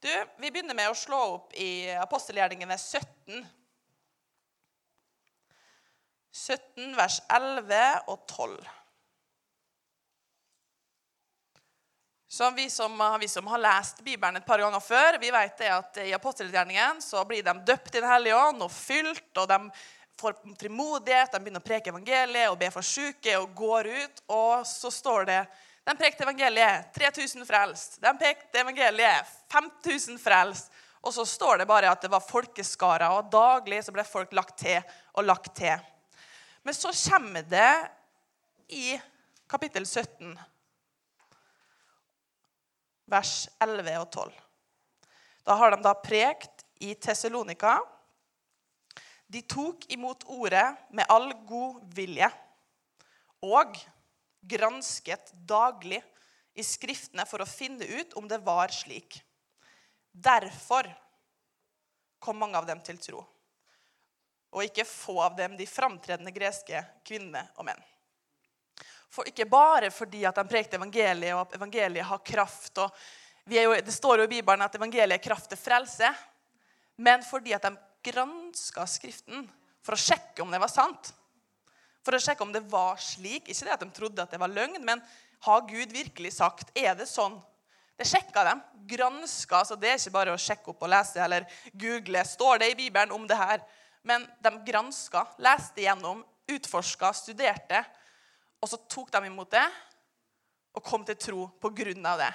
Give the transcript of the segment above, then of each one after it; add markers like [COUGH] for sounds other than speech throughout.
Du, Vi begynner med å slå opp i apostelgjerningene 17. 17, vers 11 og 12. Så vi som, vi som har lest Bibelen et par ganger før, vi vet det at i apostelgjerningen så blir de døpt i Den hellige ånd og fylt, og de får frimodighet, de begynner å preke evangeliet og be for syke og går ut. Og så står det de prekte evangeliet 3000 frelst. De pekte evangeliet 5000 frelst. Og så står det bare at det var folkeskarer, og daglig så ble folk lagt til og lagt til. Men så kommer det i kapittel 17, vers 11 og 12. Da har de da prekt i Tessalonika. De tok imot ordet med all god vilje og gransket daglig i Skriftene for å finne ut om det var slik. Derfor kom mange av dem til tro. Og ikke få av dem de framtredende greske kvinnene og menn. For ikke bare fordi at de prekte evangeliet, og at evangeliet har kraft. og jo, Det står jo i Bibelen at evangeliet er kraft til frelse. Men fordi at de granska Skriften for å sjekke om det var sant. For å sjekke om det var slik. Ikke det at de trodde at det var løgn, men har Gud virkelig sagt? Er det sånn? Det sjekka de. Granska. Så det er ikke bare å sjekke opp og lese eller google. Står det i Bibelen om det her? Men de granska, leste gjennom, utforska, studerte. Og så tok de imot det og kom til tro på grunn av det.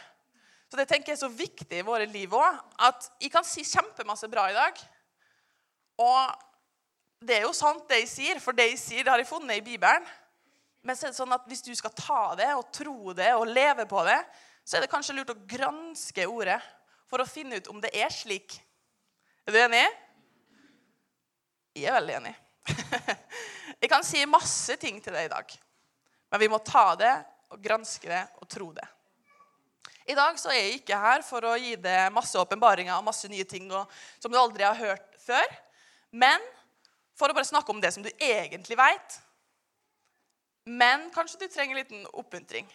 Så det tenker jeg er så viktig i våre liv òg. At jeg kan si kjempemasse bra i dag. Og det er jo sant, det jeg sier, for det jeg sier, det har jeg funnet i Bibelen. Men så er det sånn at hvis du skal ta det og tro det og leve på det, så er det kanskje lurt å granske ordet for å finne ut om det er slik. Er du enig? Jeg er veldig enig. [LAUGHS] Jeg kan si masse ting til deg i dag, men vi må ta det og granske det og tro det. I dag så er jeg ikke her for å gi deg masse åpenbaringer og masse nye ting og, som du aldri har hørt før, men for å bare snakke om det som du egentlig vet. Men kanskje du trenger en liten oppmuntring.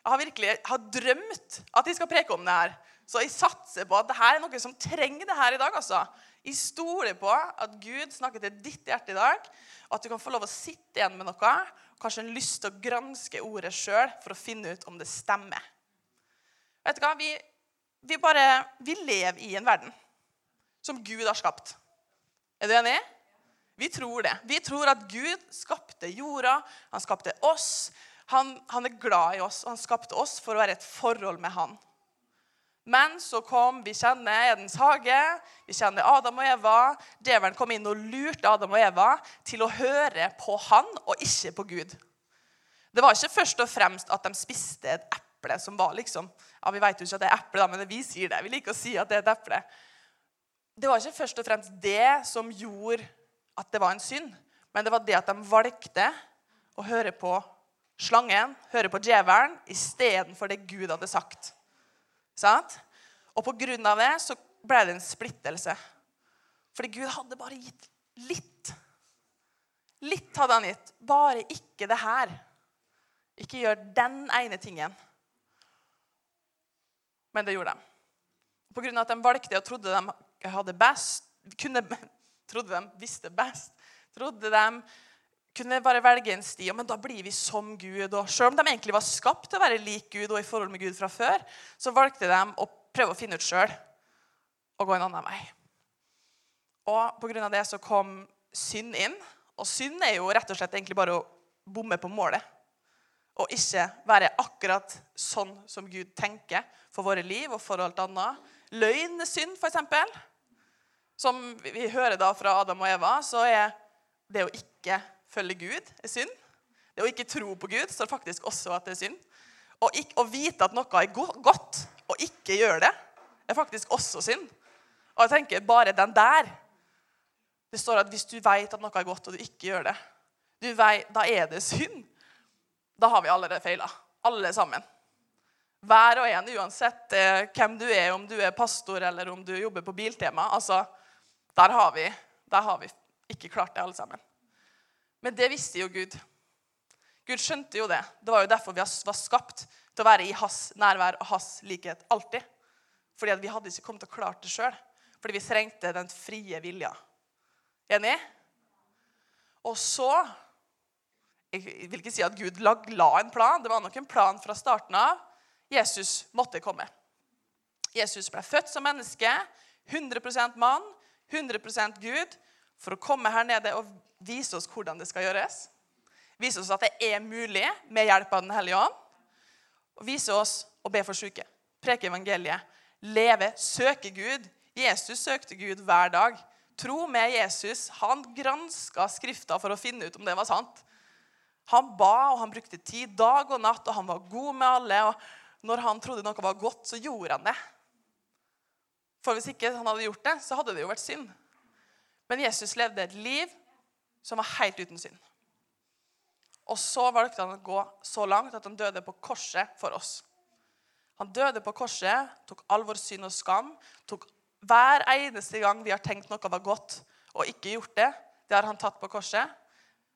Jeg har virkelig jeg har drømt at jeg skal preke om det her. Så jeg satser på at det her er noe som trenger det her i dag. altså. Jeg stoler på at Gud snakker til ditt hjerte i dag, og at du kan få lov å sitte igjen med noe. Kanskje en lyst til å granske ordet sjøl for å finne ut om det stemmer. Vet du hva? Vi, vi, bare, vi lever i en verden som Gud har skapt. Er du enig? Vi tror det. Vi tror at Gud skapte jorda, han skapte oss. Han, han, er glad i oss, og han skapte oss for å være et forhold med han. Men så kom Vi kjenner Edens hage, vi kjenner Adam og Eva. Djevelen kom inn og lurte Adam og Eva til å høre på han og ikke på Gud. Det var ikke først og fremst at de spiste et eple som var liksom ja, Vi vet jo ikke at det er eple, men vi sier det. Vi liker å si at det er et eple. Det var ikke først og fremst det som gjorde at det var en synd, men det var det at de valgte å høre på slangen, høre på djevelen, istedenfor det Gud hadde sagt. Sant? Og på grunn av det så ble det en splittelse. Fordi Gud hadde bare gitt litt. Litt hadde han gitt. Bare ikke det her. Ikke gjør den ene tingen. Men det gjorde de. På grunn av at de valgte og trodde de hadde best, kunne trodde de visste best. Trodde de kunne bare velge en sti. Men da blir vi som Gud. Og selv om de egentlig var skapt til å være lik Gud og i forhold med Gud fra før, så valgte de å prøve å finne ut sjøl og gå en annen vei. Og pga. det så kom synd inn. Og synd er jo rett og slett egentlig bare å bomme på målet. Og ikke være akkurat sånn som Gud tenker for våre liv og for alt annet. Løgn er synd, f.eks som vi hører da fra Adam og Eva, så er det å ikke følge Gud er synd. Det å ikke tro på Gud står faktisk også at det er synd. Og ikke, å vite at noe er godt, og ikke gjøre det, er faktisk også synd. Og jeg tenker bare den der Det står at hvis du vet at noe er godt, og du ikke gjør det, vet, da er det synd. Da har vi allerede feila. Alle sammen. Hver og en, uansett eh, hvem du er, om du er pastor eller om du jobber på Biltema. altså der har, vi, der har vi ikke klart det, alle sammen. Men det visste jo Gud. Gud skjønte jo det. Det var jo derfor vi var skapt til å være i hans nærvær og hans likhet alltid. Fordi vi hadde ikke kommet til å klare det sjøl. Fordi vi trengte den frie vilja. Enig? Og så Jeg vil ikke si at Gud la en plan. Det var nok en plan fra starten av. Jesus måtte komme. Jesus ble født som menneske, 100% mann, 100% Gud, for å komme her nede og vise oss hvordan det skal gjøres. Vise oss at det er mulig med hjelp av Den hellige ånd. Og vise oss å be for syke. Preke evangeliet. Leve, søke Gud. Jesus søkte Gud hver dag. Tro med Jesus. Han granska Skrifta for å finne ut om det var sant. Han ba, og han brukte tid dag og natt, og han var god med alle. og Når han trodde noe var godt, så gjorde han det. For hvis ikke han hadde gjort det, så hadde det jo vært synd. Men Jesus levde et liv som var helt uten synd. Og så valgte han å gå så langt at han døde på korset for oss. Han døde på korset, tok all vår synd og skam. tok Hver eneste gang vi har tenkt noe var godt og ikke gjort det, det har han tatt på korset.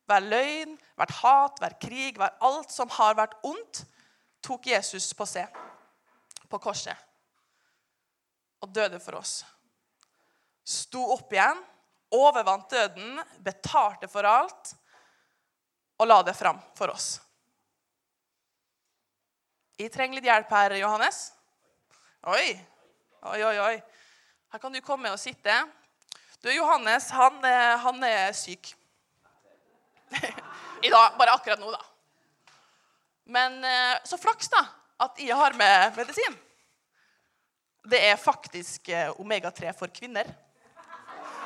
Hver løgn, hvert hat, hver krig, hver alt som har vært ondt, tok Jesus på seg på korset. Og døde for oss. Sto opp igjen, overvant døden, betalte for alt og la det fram for oss. Jeg trenger litt hjelp her, Johannes. Oi, oi, oi. oi. Her kan du komme og sitte. Du, Johannes, han, han er syk. [LAUGHS] I dag. Bare akkurat nå, da. Men eh, så flaks, da, at jeg har med medisin. Det er faktisk eh, omega-3 for kvinner.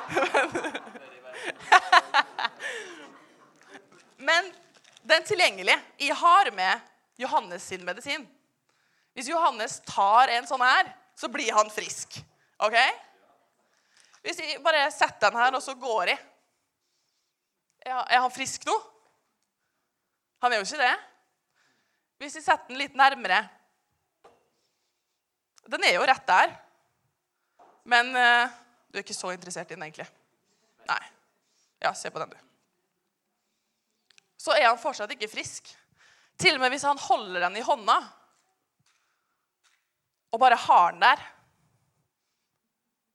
[LAUGHS] Men den tilgjengelige. Jeg har med Johannes sin medisin. Hvis Johannes tar en sånn her, så blir han frisk. OK? Hvis jeg bare setter den her, og så går jeg Er han frisk nå? Han er jo ikke det. Hvis jeg setter den litt nærmere Den er jo rett der. Men uh, du er ikke så interessert i den, egentlig. Nei. Ja, se på den, du så er han fortsatt ikke frisk. Til og med hvis han holder den i hånda og bare har den der,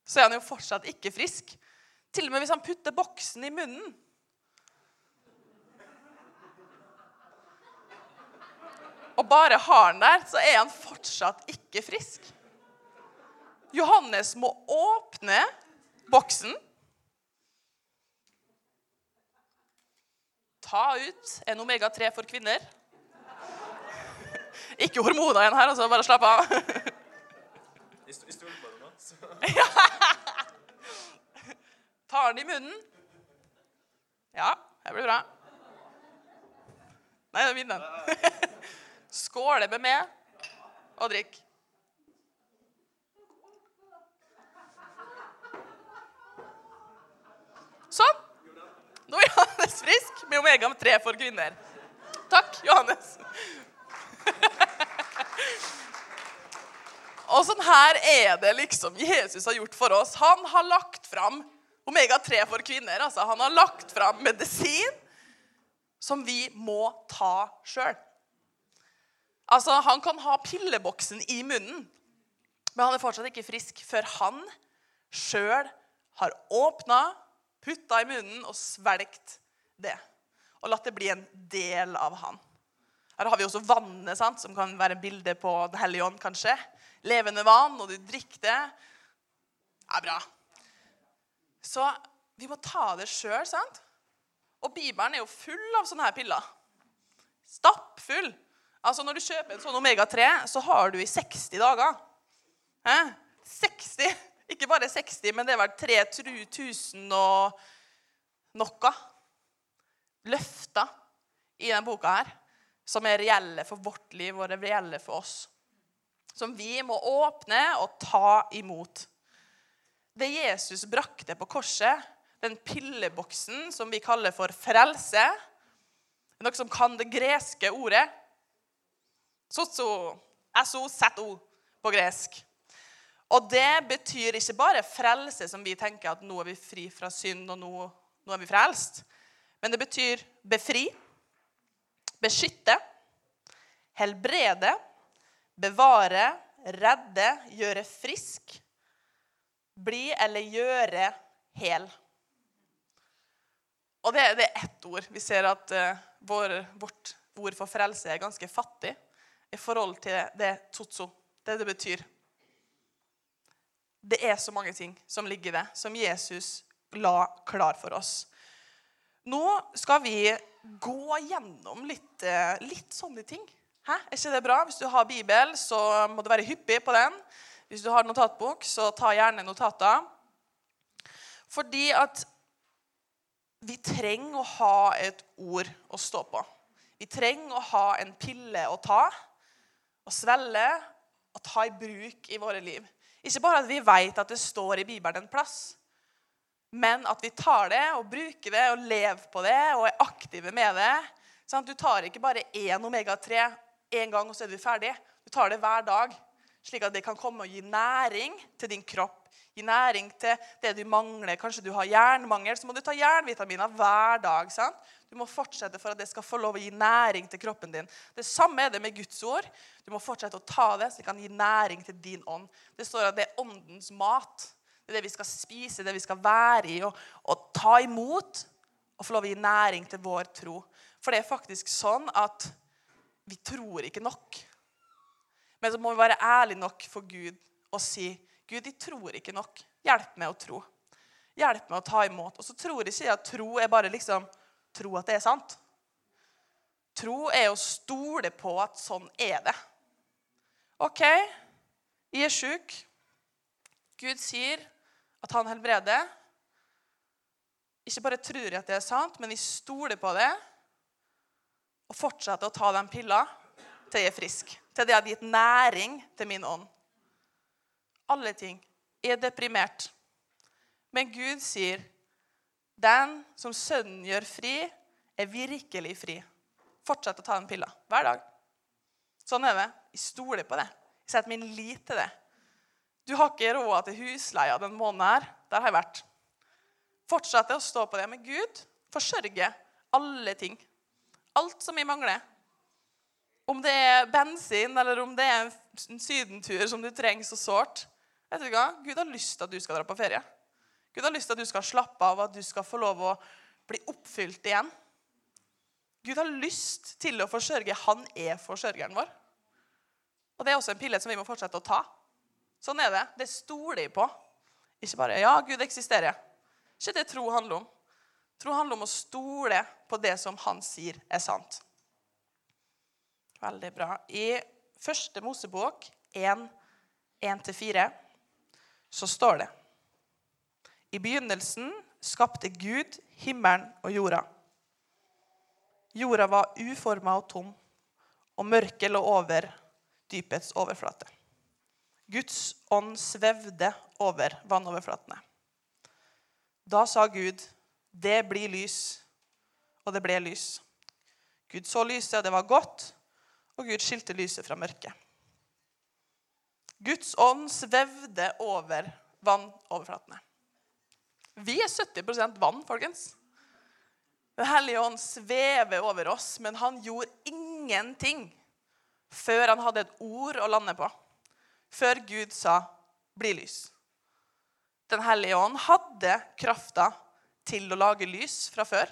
så er han jo fortsatt ikke frisk. Til og med hvis han putter boksen i munnen. Og bare har den der, så er han fortsatt ikke frisk. Johannes må åpne boksen ta ut en omega-3 for kvinner. Ikke hormoner igjen her, altså. Bare slapp av. På nå. [LAUGHS] Tar den i munnen. Ja, det blir bra. Nei, det vinner den. [LAUGHS] Skåler med meg og drikk. Sånn. Nå er Johannes frisk med omega-3 for kvinner. Takk, Johannes. Og sånn her er det liksom Jesus har gjort for oss. Han har lagt fram omega-3 for kvinner. Altså, han har lagt fram medisin som vi må ta sjøl. Altså, han kan ha pilleboksen i munnen, men han er fortsatt ikke frisk før han sjøl har åpna putta i munnen og svelgt det. Og latt det bli en del av han. Her har vi også vannet, sant, som kan være bilde på Den hellige ånd, kanskje. Levende vann, og du drikker det. Det er bra. Så vi må ta det sjøl, sant? Og Bibelen er jo full av sånne her piller. Stappfull. Altså Når du kjøper en sånn Omega-3, så har du i 60 dager. Hæ? 60 ikke bare 60, men det er vel 3000 og noe løfter i denne boka her, som er reelle for vårt liv og reelle for oss. Som vi må åpne og ta imot. Det Jesus brakte på korset, den pilleboksen som vi kaller for frelse Noe som kan det greske ordet. Sozo, SO, seto på gresk. Og det betyr ikke bare frelse, som vi tenker at nå er vi fri fra synd, og nå, nå er vi frelst. Men det betyr befri, beskytte, helbrede, bevare, redde, gjøre frisk, bli eller gjøre hel. Og det, det er ett ord. Vi ser at uh, vår, vårt ord for frelse er ganske fattig i forhold til det totso, det det betyr. Det er så mange ting som ligger i det, som Jesus la klar for oss. Nå skal vi gå gjennom litt, eh, litt sånne ting. Hæ? Er ikke det bra? Hvis du har Bibel, så må du være hyppig på den. Hvis du har notatbok, så ta gjerne notater. Fordi at vi trenger å ha et ord å stå på. Vi trenger å ha en pille å ta å svelge og ta i bruk i våre liv. Ikke bare at vi vet at det står i Bibelen en plass, men at vi tar det og bruker det og lever på det og er aktive med det. Sånn, du tar ikke bare én omega-3 én gang, og så er du ferdig. Du tar det hver dag, slik at det kan komme og gi næring til din kropp. Gi næring til det du mangler. Kanskje du har jernmangel, så må du ta jernvitaminer hver dag. sant? Du må fortsette for at det skal få lov å gi næring til kroppen din. Det samme er det med Guds ord. Du må fortsette å ta det, så det kan gi næring til din ånd. Det står at det er åndens mat. Det er det vi skal spise, det vi skal være i og, og ta imot. Og få lov å gi næring til vår tro. For det er faktisk sånn at vi tror ikke nok. Men så må vi være ærlige nok for Gud og si Gud, de tror ikke nok. Hjelp meg å tro. Hjelp meg å ta imot. Og så tror jeg ikke at tro er bare liksom tro at det er sant. Tro er å stole på at sånn er det. OK, jeg er sjuk. Gud sier at han helbreder. Ikke bare tror jeg at det er sant, men jeg stoler på det. Og fortsetter å ta den pilla til jeg er frisk. Til det har gitt næring til min ånd. Alle ting. Er deprimert. Men Gud sier den som Sønnen gjør fri, er virkelig fri. Fortsett å ta den pilla hver dag. Sånn er det. Jeg stoler på det. Jeg setter min lit til det. Du har ikke råd til husleia den måneden her. Der har jeg vært. Fortsett å stå på det. Men Gud forsørger alle ting. Alt som vi mangler. Om det er bensin, eller om det er en sydentur som du trenger så sårt. Vet du hva? Gud har lyst til at du skal dra på ferie. Gud har lyst til at du skal slappe av, at du skal få lov å bli oppfylt igjen. Gud har lyst til å forsørge. Han er forsørgeren vår. Og Det er også en pille som vi må fortsette å ta. Sånn er det. Det stoler jeg på. Ikke bare 'ja, Gud eksisterer'. Ikke det tro handler om. Tro handler om å stole på det som han sier er sant. Veldig bra. I første Mosebok 1-4 så står det i begynnelsen skapte Gud himmelen og jorda. Jorda var uforma og tom, og mørket lå over dypets overflate. Guds ånd svevde over vannoverflatene. Da sa Gud, 'Det blir lys', og det ble lys. Gud så lyset, og det var godt, og Gud skilte lyset fra mørket. Guds ånd svevde over vannoverflatene. Vi er 70% vann, folkens. Den hellige ånd svever over oss, men han gjorde ingenting før han hadde et ord å lande på. Før Gud sa 'bli lys'. Den hellige ånd hadde krafta til å lage lys fra før.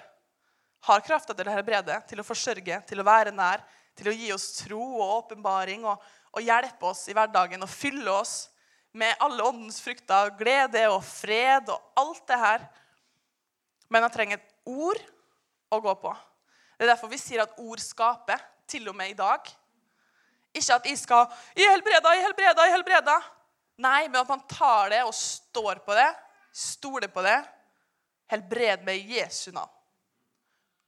Har krafta til å helbrede, til å forsørge, til å være nær, til å gi oss tro og åpenbaring og, og hjelpe oss i hverdagen og fylle oss med alle åndens frukter, glede og fred og alt det her. Men han trenger et ord å gå på. Det er derfor vi sier at ord skaper, til og med i dag. Ikke at jeg skal 'I helbreda, i helbreda, i helbreda'. Nei, men at man tar det og står på det, stoler på det. Helbred med Jesu navn.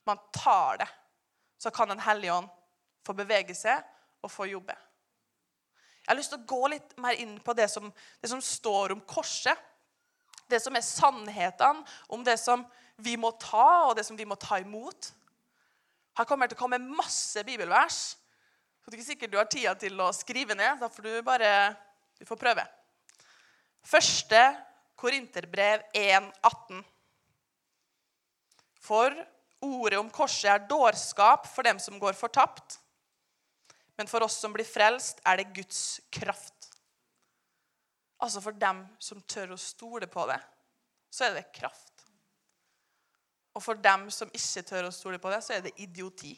Man tar det. Så kan Den hellige ånd få bevege seg og få jobbe. Jeg har lyst til å gå litt mer inn på det som, det som står om korset. Det som er sannhetene om det som vi må ta, og det som vi må ta imot. Her kommer det til å komme masse bibelvers. Så det er ikke sikkert du har tida til å skrive ned. Da får du bare du får prøve. Første Korinterbrev 1,18. For ordet om korset er dårskap for dem som går fortapt. Men for oss som blir frelst, er det Guds kraft. Altså for dem som tør å stole på det, så er det kraft. Og for dem som ikke tør å stole på det, så er det idioti.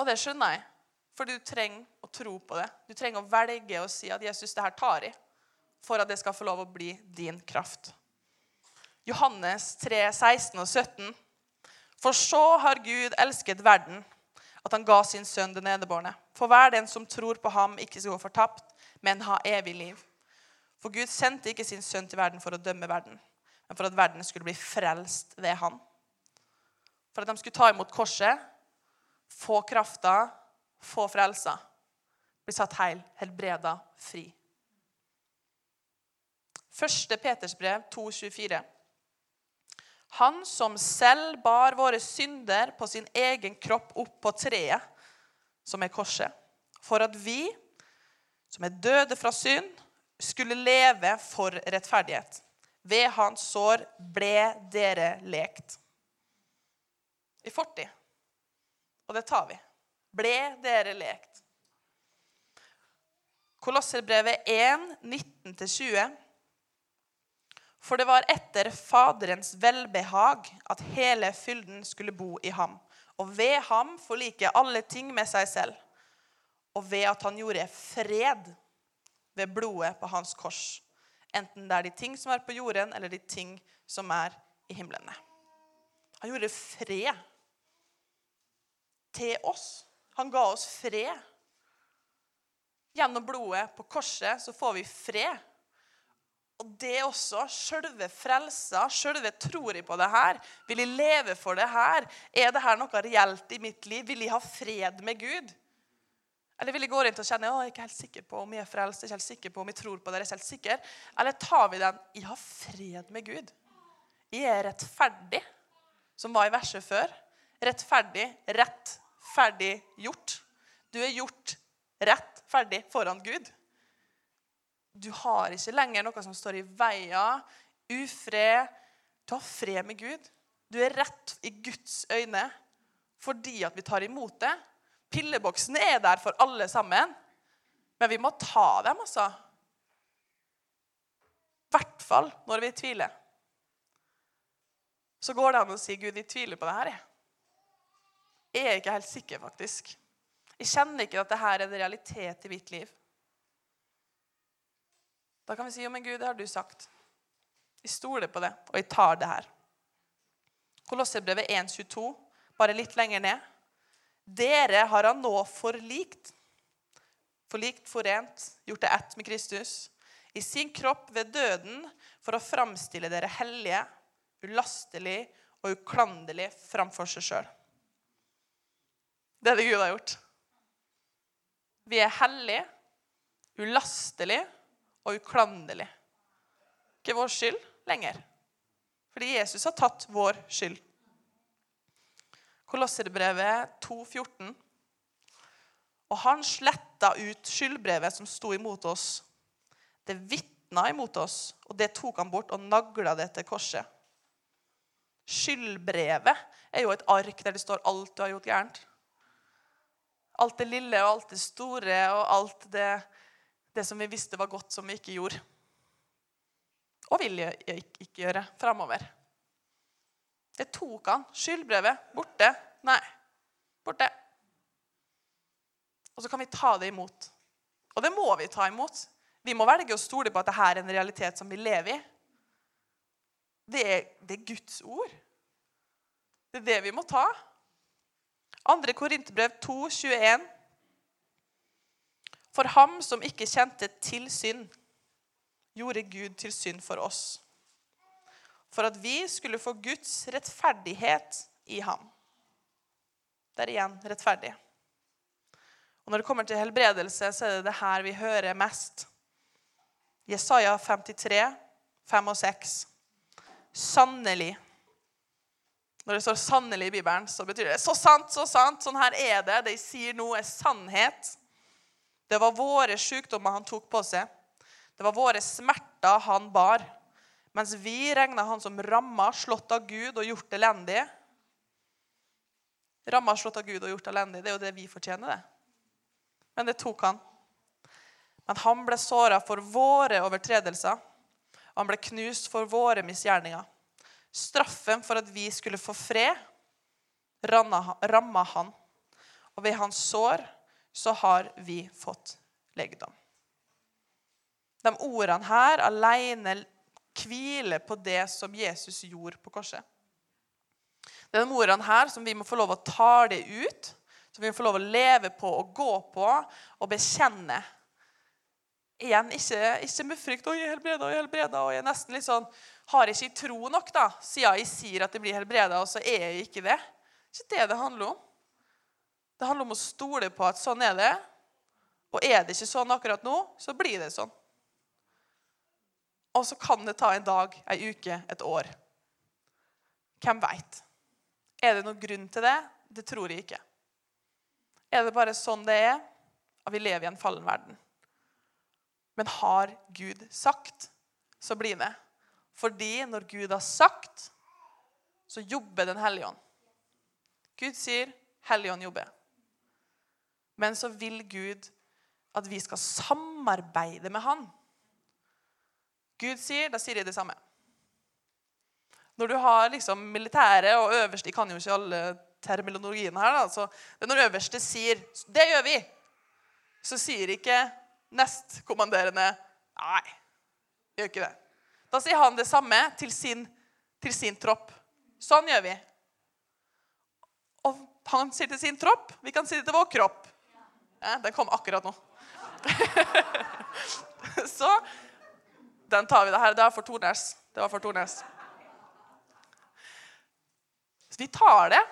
Og det skjønner jeg, for du trenger å tro på det. Du trenger å velge å si at 'Jesus, det her tar i', for at det skal få lov å bli din kraft. Johannes 3, 16 og 17. For så har Gud elsket verden, at han ga sin sønn den nedebårne. For hver den som tror på ham, ikke skal gå fortapt, men ha evig liv. For Gud sendte ikke sin sønn til verden for å dømme verden, men for at verden skulle bli frelst ved han. For at de skulle ta imot korset, få krafta, få frelsa. Bli satt heil, helbreda, fri. Første Peters brev 2,24. Han som selv bar våre synder på sin egen kropp opp på treet, som er korset, for at vi, som er døde fra synd, skulle leve for rettferdighet. Ved hans sår ble dere lekt. I fortid. Og det tar vi. Ble dere lekt. Kolosserbrevet 1, 19-20. For det var etter Faderens velbehag at hele fylden skulle bo i ham, og ved ham forlike alle ting med seg selv, og ved at han gjorde fred ved blodet på hans kors, enten det er de ting som er på jorden, eller de ting som er i himlene. Han gjorde fred til oss. Han ga oss fred. Gjennom blodet på korset så får vi fred. Og det også, sjølve frelsa, sjølve tror jeg på det her? Vil jeg leve for det her? Er det her noe reelt i mitt liv? Vil jeg ha fred med Gud? Eller vil jeg gå rundt og kjenne jeg er ikke helt sikker på om jeg er frelst, jeg er ikke helt sikker på om jeg tror på det, jeg er helt sikker. Eller tar vi den jeg har fred med Gud? Jeg er rettferdig, som var i verset før. Rettferdig, rett, ferdig, gjort. Du er gjort rett, ferdig foran Gud. Du har ikke lenger noe som står i veien. Ufred. Du har fred med Gud. Du er rett i Guds øyne fordi at vi tar imot det. Pilleboksene er der for alle sammen, men vi må ta dem, altså. I hvert fall når vi tviler. Så går det an å si, 'Gud, jeg tviler på det her', jeg. Jeg er ikke helt sikker, faktisk. Jeg kjenner ikke at dette er en realitet i mitt liv. Da kan vi si, 'Jo, men Gud, det har du sagt'. Jeg stoler på det, og jeg tar det her. Kolosserbrevet 1,22, bare litt lenger ned. Dere har han nå forlikt. Forlikt, forent, gjort det ett med Kristus. I sin kropp ved døden for å framstille dere hellige, ulastelig og uklanderlig framfor seg sjøl. Det er det Gud har gjort. Vi er hellige, ulastelige og uklanderlig. Ikke vår skyld lenger. Fordi Jesus har tatt vår skyld. Kolosserbrevet 2,14. Og han sletta ut skyldbrevet som sto imot oss. Det vitna imot oss, og det tok han bort og nagla det til korset. Skyldbrevet er jo et ark der det står alt du har gjort gærent. Alt det lille og alt det store og alt det det som vi visste var godt, som vi ikke gjorde. Og vil ikke gjøre framover. Det tok han. Skyldbrevet borte. Nei, borte. Og så kan vi ta det imot. Og det må vi ta imot. Vi må velge å stole på at dette er en realitet som vi lever i. Det er, det er Guds ord. Det er det vi må ta. Andre Korinterbrev 2, 21. For ham som ikke kjente til synd, gjorde Gud til synd for oss. For at vi skulle få Guds rettferdighet i ham. Det er igjen rettferdig. Og Når det kommer til helbredelse, så er det det her vi hører mest. Jesaja 53, 5 og 6. Sannelig. Når det står 'sannelig' i Bibelen, så betyr det 'så sant, så sant'. Sånn her er det. Det de sier nå, er sannhet. Det var våre sykdommer han tok på seg. Det var våre smerter han bar. Mens vi regna han som ramma, slått av Gud og gjort elendig. Ramma, slått av Gud og gjort elendig. Det er jo det vi fortjener, det. Men det tok han. Men han ble såra for våre overtredelser, han ble knust for våre misgjerninger. Straffen for at vi skulle få fred, ramma han. Og ved hans sår så har vi fått legedom. De ordene her alene hviler på det som Jesus gjorde på korset. Det er de ordene her som vi må få lov å ta det ut, som vi må få lov å leve på og gå på og bekjenne. Igjen, ikke, ikke med frykt 'Å, jeg er helbreda, jeg er helbreda', og jeg er nesten litt sånn Har jeg ikke tro nok, da, siden jeg sier at jeg blir helbreda, og så er jeg ikke det. Det er ikke det det handler om. Det handler om å stole på at sånn er det. Og er det ikke sånn akkurat nå, så blir det sånn. Og så kan det ta en dag, ei uke, et år. Hvem veit? Er det noen grunn til det? Det tror jeg ikke. Er det bare sånn det er, at vi lever i en fallen verden? Men har Gud sagt, så blir det. Fordi når Gud har sagt, så jobber Den hellige ånd. Gud sier, Hellige ånd jobber. Men så vil Gud at vi skal samarbeide med Han. Gud sier, da sier de det samme. Når du har liksom militære og øverste De kan jo ikke alle terminologiene her. Da. Så når øverste sier 'Det gjør vi', så sier ikke nestkommanderende 'Nei, gjør ikke det'. Da sier han det samme til sin, til sin tropp. Sånn gjør vi. Og han sier til sin tropp. Vi kan si det til vår kropp. Ja, den kom akkurat nå. [LAUGHS] så den tar vi det var for Tornes. Det var for Tornes. Så vi tar det.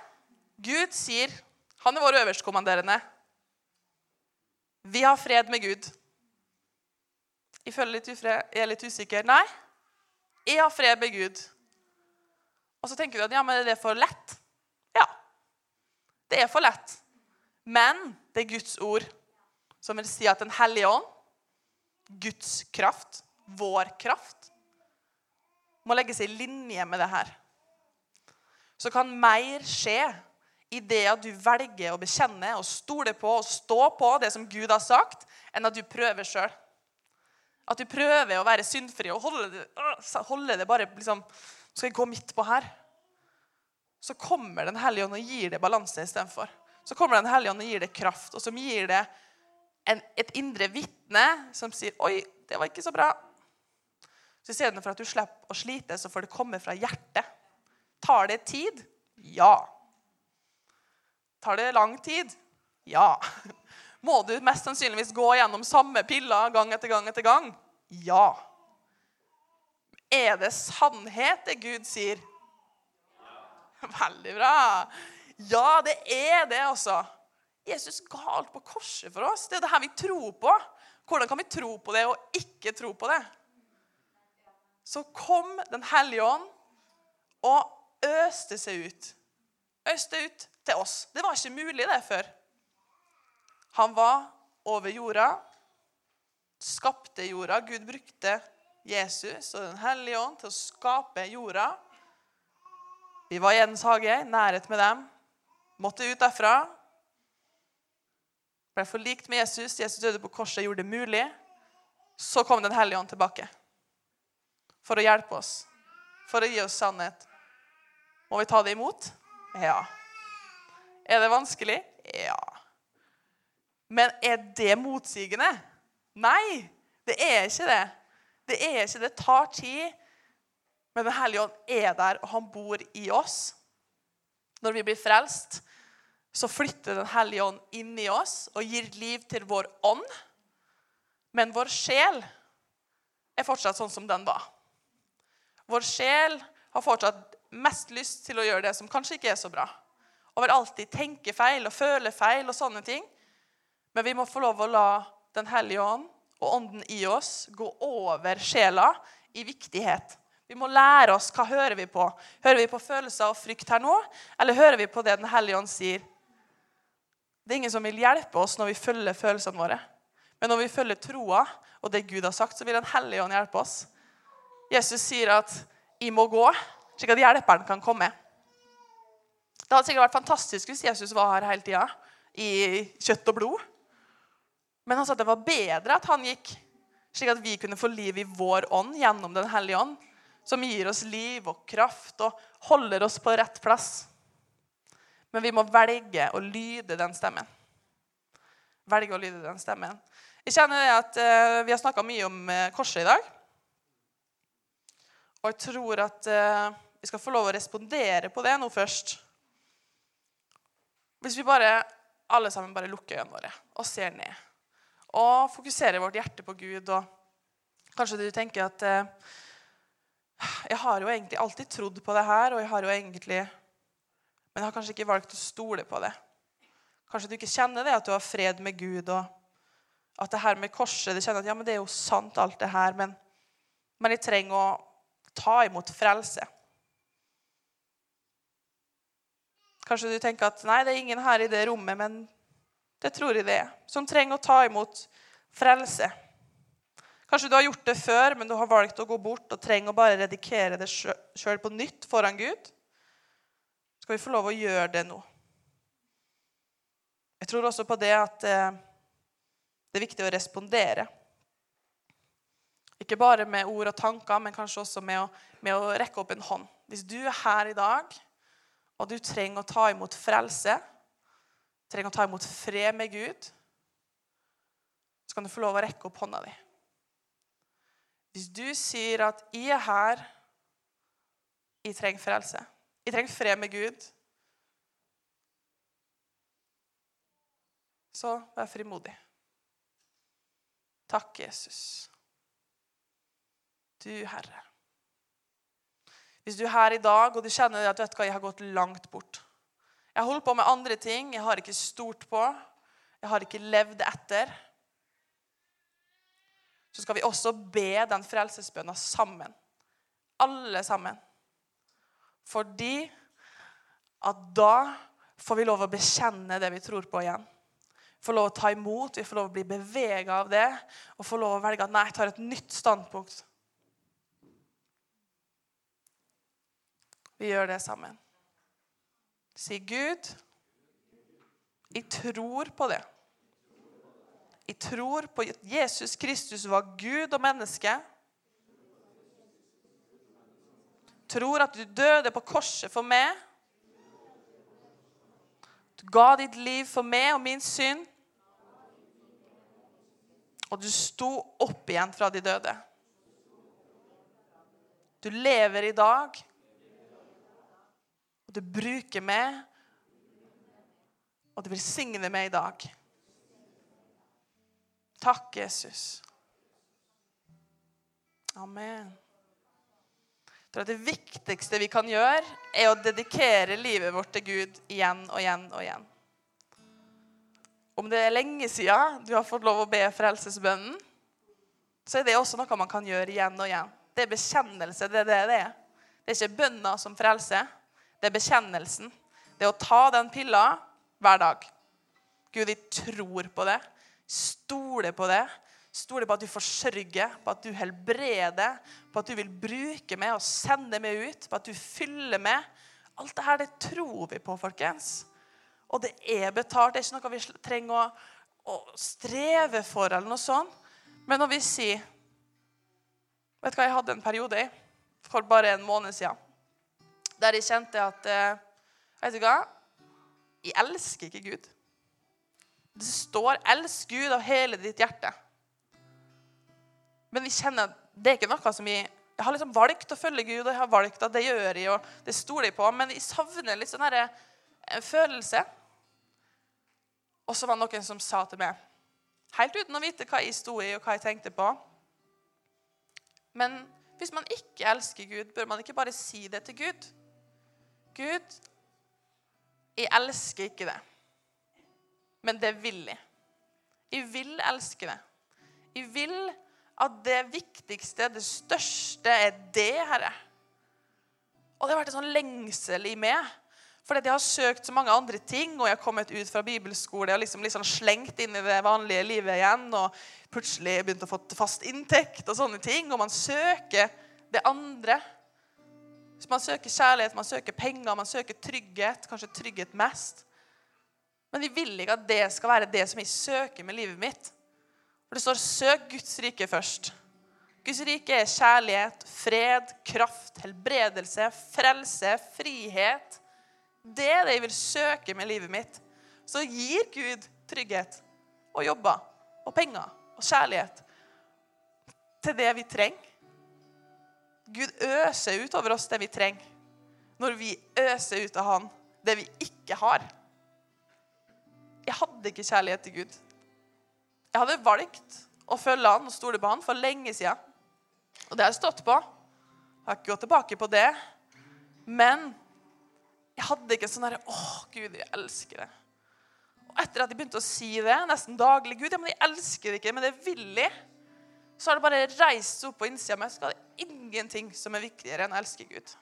Gud sier Han er vår øverstkommanderende. Vi har fred med Gud. Jeg føler litt ufred, jeg er litt usikker. Nei, jeg har fred med Gud. Og så tenker vi at ja, men er det for lett? Ja, det er for lett. Men det er Guds ord som vil si at Den hellige ånd, Guds kraft, vår kraft, må legge seg i linje med det her. Så kan mer skje i det at du velger å bekjenne og stole på og stå på det som Gud har sagt, enn at du prøver sjøl. At du prøver å være syndfri og holde det, holde det bare liksom, Skal jeg gå midt på her? Så kommer Den hellige ånd og gir det balanse istedenfor. Så kommer Den hellige ånd og gir det kraft, og som gir det en, et indre vitne som sier 'Oi, det var ikke så bra'. Så Istedenfor at du slipper å slite, så får det komme fra hjertet. Tar det tid? Ja. Tar det lang tid? Ja. Må du mest sannsynligvis gå gjennom samme piller gang etter gang etter gang? Ja. Er det sannhet, det Gud sier? Veldig bra. Ja, det er det, altså. Jesus ga alt på korset for oss. Det er det her vi tror på. Hvordan kan vi tro på det og ikke tro på det? Så kom Den hellige ånd og øste seg ut. Øste ut til oss. Det var ikke mulig, det, før. Han var over jorda, skapte jorda. Gud brukte Jesus og Den hellige ånd til å skape jorda. Vi var i Edens hage, nærhet med dem. Måtte ut derfra. Ble forlikt med Jesus. Jesus døde på korset, gjorde det mulig. Så kom Den hellige ånd tilbake for å hjelpe oss, for å gi oss sannhet. Må vi ta det imot? Ja. Er det vanskelig? Ja. Men er det motsigende? Nei, det er ikke det. Det er ikke det. Det tar tid. Men Den hellige ånd er der, og han bor i oss. Når vi blir frelst, så flytter Den hellige ånd inn i oss og gir liv til vår ånd. Men vår sjel er fortsatt sånn som den var. Vår sjel har fortsatt mest lyst til å gjøre det som kanskje ikke er så bra. Og vil alltid tenke feil og føle feil og sånne ting. Men vi må få lov å la Den hellige ånd og ånden i oss gå over sjela i viktighet. Vi må lære oss hva hører vi på. Hører vi på følelser og frykt her nå, eller hører vi på det Den hellige ånd sier? Det er ingen som vil hjelpe oss når vi følger følelsene våre. Men når vi følger troa og det Gud har sagt, så vil Den hellige ånd hjelpe oss. Jesus sier at 'I må gå', slik at hjelperen kan komme. Det hadde sikkert vært fantastisk hvis Jesus var her hele tida, i kjøtt og blod. Men han sa at det var bedre at han gikk, slik at vi kunne få liv i vår ånd gjennom Den hellige ånd, som gir oss liv og kraft og holder oss på rett plass. Men vi må velge å lyde den stemmen. Velge å lyde den stemmen. Jeg kjenner det at eh, Vi har snakka mye om eh, korset i dag. Og jeg tror at eh, vi skal få lov å respondere på det nå først. Hvis vi bare, alle sammen bare lukker øynene våre og ser ned. Og fokuserer vårt hjerte på Gud. Og kanskje du tenker at eh, jeg har jo egentlig alltid trodd på det her, og jeg har jo egentlig Men jeg har kanskje ikke valgt å stole på det. Kanskje du ikke kjenner det, at du har fred med Gud, og at det her med korset du kjenner at ja, men det er jo sant, alt det her, men, men jeg trenger å ta imot frelse. Kanskje du tenker at nei, det er ingen her i det rommet, men det tror jeg det er, som trenger å ta imot frelse. Kanskje du har gjort det før, men du har valgt å gå bort og trenger å bare redikere det sjøl på nytt foran Gud. Skal vi få lov å gjøre det nå? Jeg tror også på det at eh, det er viktig å respondere. Ikke bare med ord og tanker, men kanskje også med å, med å rekke opp en hånd. Hvis du er her i dag, og du trenger å ta imot frelse, trenger å ta imot fred med Gud, så kan du få lov å rekke opp hånda di. Hvis du sier at 'jeg er her, jeg trenger frelse', jeg trenger fred med Gud, så vær frimodig. Takk, Jesus. Du, Herre. Hvis du er her i dag og du kjenner at vet hva, jeg har gått langt bort. Jeg holdt på med andre ting, jeg har ikke stort på, jeg har ikke levd etter Så skal vi også be den frelsesbønna sammen. Alle sammen. Fordi at da får vi lov å bekjenne det vi tror på igjen. Vi får lov å ta imot, vi får lov å bli bevega av det og får lov å velge at nei, jeg tar et nytt standpunkt. Vi gjør det sammen. Si, Gud, jeg tror på det. Jeg tror på at Jesus Kristus var Gud og menneske. Tror at du døde på korset for meg. Du ga ditt liv for meg og min synd. Og du sto opp igjen fra de døde. Du lever i dag og du bruker meg, og du velsigner meg i dag. Takk, Jesus. Amen. Jeg tror at Det viktigste vi kan gjøre, er å dedikere livet vårt til Gud igjen og igjen og igjen. Om det er lenge siden du har fått lov å be frelsesbønnen, så er det også noe man kan gjøre igjen og igjen. Det er bekjennelse. Det er det det er. Det er ikke bønna som frelser. Det er bekjennelsen. Det er å ta den pilla hver dag. Gud, jeg tror på det. Stoler på det. Stole på at du forsørger, på at du helbreder, på at du vil bruke meg og sende meg ut, på at du fyller meg. Alt det her, det tror vi på, folkens. Og det er betalt. Det er ikke noe vi trenger å, å streve for, eller noe sånt. Men når vi sier Vet du hva jeg hadde en periode i for bare en måned siden? Der jeg kjente at eh, Vet du hva? Jeg elsker ikke Gud. Det står 'elsk Gud av hele ditt hjerte'. Men jeg kjenner at det er ikke noe som jeg Jeg har liksom valgt å følge Gud, og jeg har valgt at det gjør jeg, og det stoler jeg på, men jeg savner litt sånn herre en følelse. Og så var det noen som sa til meg, helt uten å vite hva jeg sto i, og hva jeg tenkte på Men hvis man ikke elsker Gud, bør man ikke bare si det til Gud? Gud, jeg elsker ikke det, men det vil jeg. Jeg vil elske det. Jeg vil at det viktigste, det største, er det, Herre. Og det har vært en sånn lengsel i meg. Fordi jeg har søkt så mange andre ting, og jeg har kommet ut fra bibelskole og liksom, liksom slengt inn i det vanlige livet igjen. Og plutselig begynt å få fast inntekt og sånne ting. Og man søker det andre. Så man søker kjærlighet, man søker penger, man søker trygghet, kanskje trygghet mest. Men vi vil ikke at det skal være det som jeg søker med livet mitt. For det står 'søk Guds rike først'. Guds rike er kjærlighet, fred, kraft, helbredelse, frelse, frihet. Det er det jeg vil søke med livet mitt. Så gir Gud trygghet og jobber og penger og kjærlighet til det vi trenger. Gud øser ut over oss det vi trenger, når vi øser ut av Han det vi ikke har. Jeg hadde ikke kjærlighet til Gud. Jeg hadde valgt å følge han og stole på han for lenge siden. Og det har jeg stått på. Jeg har ikke gått tilbake på det. Men jeg hadde ikke sånn herre Å, Gud, jeg elsker det. Og etter at jeg begynte å si det nesten daglig Gud, ja, men jeg elsker det ikke, men det vil jeg. Så har det bare reist opp på innsida av meg. Så er det ingenting som er viktigere enn å elske Gud.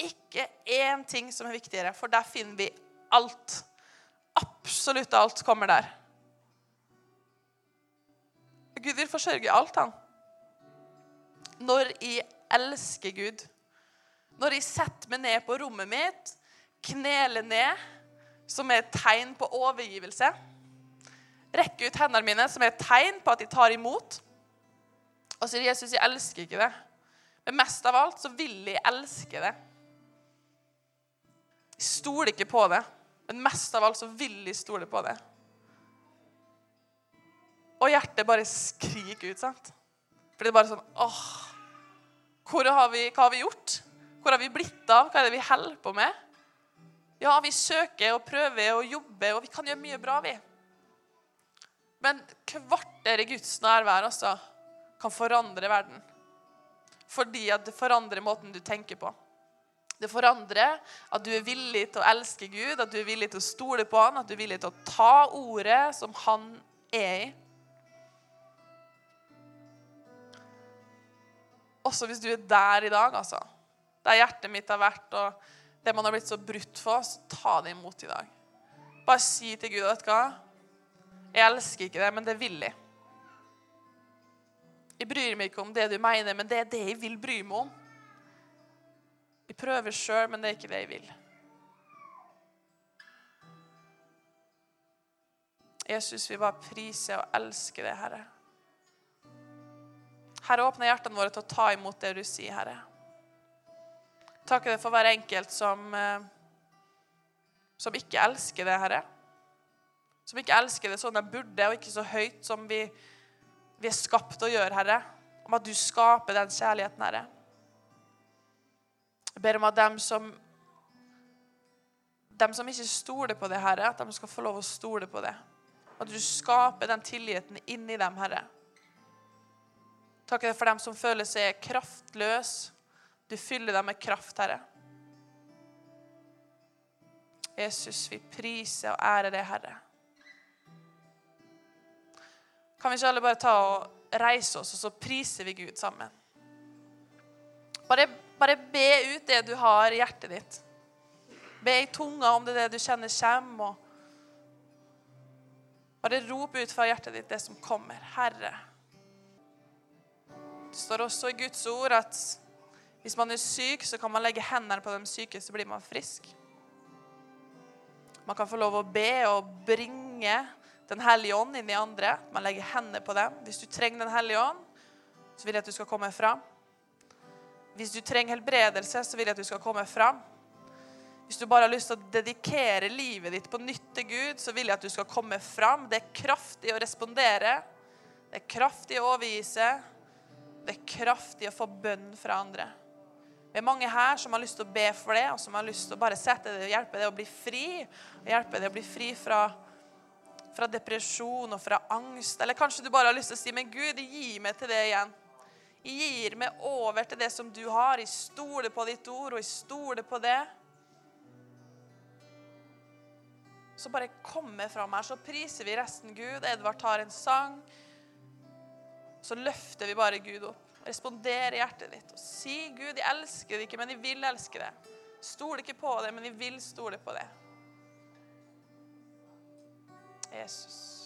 Ikke én ting som er viktigere, for der finner vi alt. Absolutt alt kommer der. Gud vil forsørge alt, han. Når jeg elsker Gud, når jeg setter meg ned på rommet mitt, kneler ned, som er et tegn på overgivelse, rekker ut hendene mine, som er et tegn på at jeg tar imot, og sier Jesus, jeg elsker ikke det. Men mest av alt så vil jeg elske det. Jeg stoler ikke på det, men mest av alt så vil jeg stole på det. Og hjertet bare skriker ut. sant? For det er bare sånn åh, har vi, Hva har vi gjort? Hvor har vi blitt av? Hva er det vi holder på med? Ja, vi søker og prøver og jobber, og vi kan gjøre mye bra, vi. Men kvarter i Guds nærvær altså, kan forandre verden. Fordi at det forandrer måten du tenker på. Det forandrer at du er villig til å elske Gud, at du er villig til å stole på Han, at du er villig til å ta ordet som Han er i. Også hvis du er der i dag, altså. Der hjertet mitt har vært, og det man har blitt så brutt for, så ta det imot i dag. Bare si til Gud vet du hva? Jeg elsker ikke det, men det vil jeg. Jeg bryr meg ikke om det du mener, men det er det jeg vil bry meg om. Jeg prøver sjøl, men det er ikke det jeg vil. Jesus, vi bare priser og elsker det, Herre. Herre, åpne hjertene våre til å ta imot det du sier, Herre. Deg for hver enkelt som, eh, som ikke elsker det, Herre. Som ikke elsker det sånn de burde, og ikke så høyt som vi, vi er skapt å gjøre, Herre. Om at du skaper den kjærligheten, Herre. Jeg ber om at dem som dem som ikke stoler på det, Herre, at de skal få lov å stole på det. At du skaper den tilliten inni dem, Herre. Takk for dem som føler seg kraftløse. Du fyller dem med kraft, Herre. Jesus, vi priser og ærer det, Herre. Kan vi ikke alle bare ta og reise oss, og så priser vi Gud sammen? Bare, bare be ut det du har i hjertet ditt. Be i tunga om det er det du kjenner kommer. Bare rop ut fra hjertet ditt det som kommer. Herre. Det står også i Guds ord at hvis man er syk, så kan man legge hendene på de syke, så blir man frisk. Man kan få lov å be og bringe Den hellige ånd inn i andre. Man legger hendene på dem. Hvis du trenger Den hellige ånd, så vil jeg at du skal komme fram. Hvis du trenger helbredelse, så vil jeg at du skal komme fram. Hvis du bare har lyst til å dedikere livet ditt på nytt til Gud, så vil jeg at du skal komme fram. Det er kraftig å respondere. Det er kraftig å overgi. Det er kraftig å få bønn fra andre. Vi er mange her som har lyst til å be for det, og som har lyst til å bare sette det og hjelpe det å bli fri. Og hjelpe det å bli fri fra, fra depresjon og fra angst. Eller kanskje du bare har lyst til å si, men Gud, gi meg til det igjen. Jeg gir meg over til det som du har. Jeg stoler på ditt ord, og jeg stoler på det. Så bare kommer fram her, så priser vi resten Gud. Edvard tar en sang. Så løfter vi bare Gud opp. Responder i hjertet ditt og si, 'Gud, jeg elsker det ikke, men jeg vil elske det.' Stol ikke på det, men jeg vil stole på det. Jesus.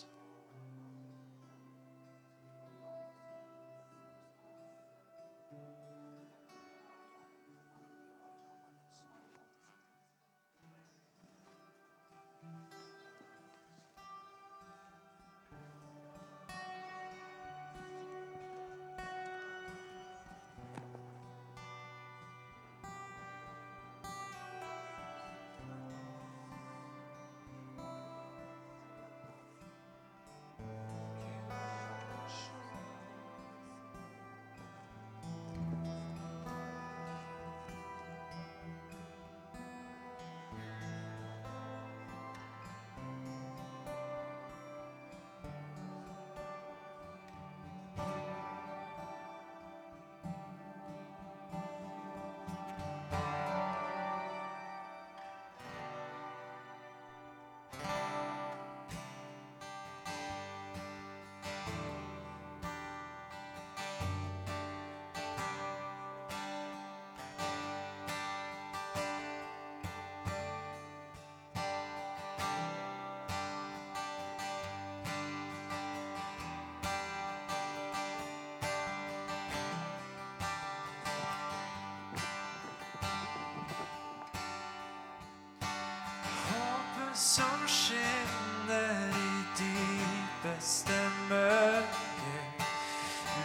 som skinner i dypeste mørke.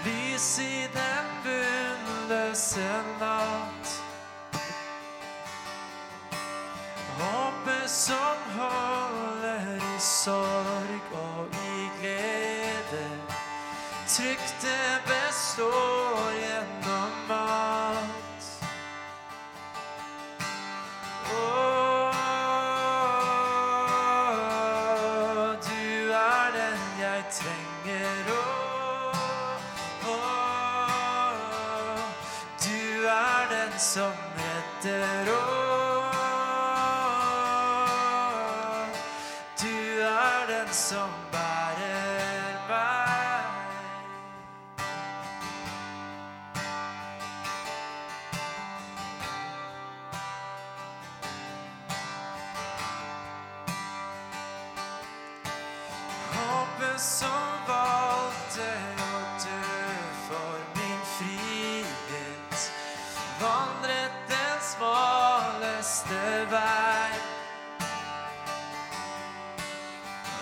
Lys i den bunnløse natt. Håpet som holder i sorg og i glede. Trykte består.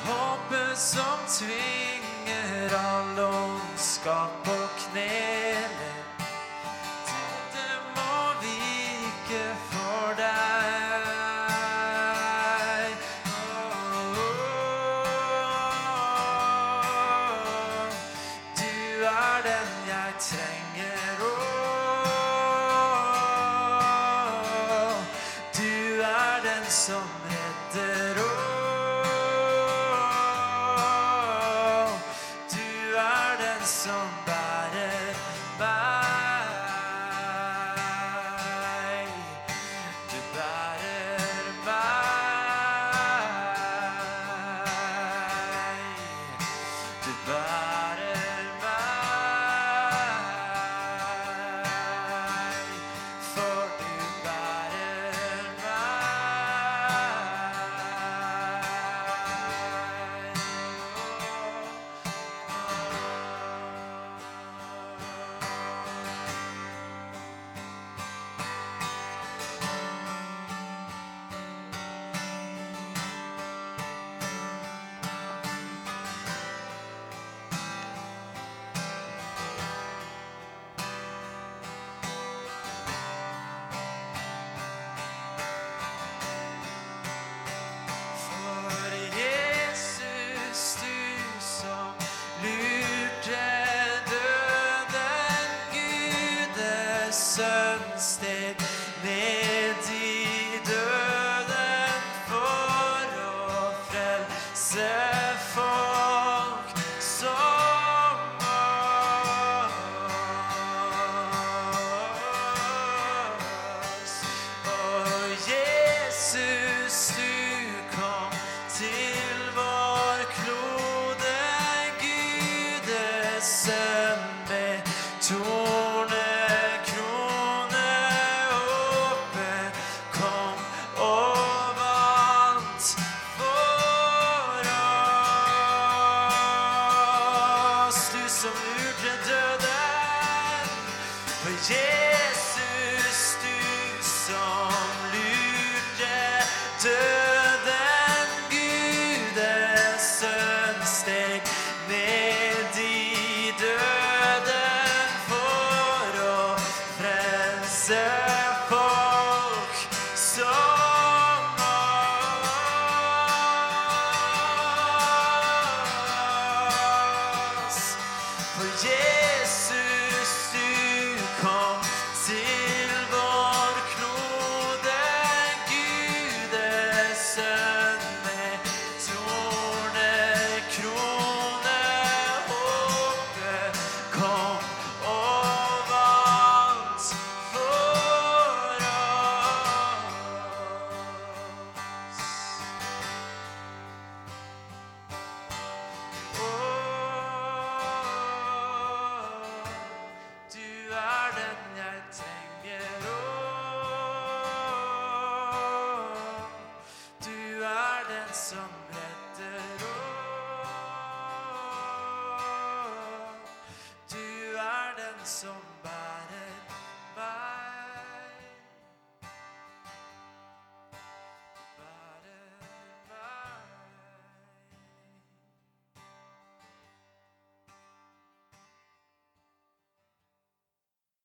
Håpet som tvinger all ondskap på kne. answer.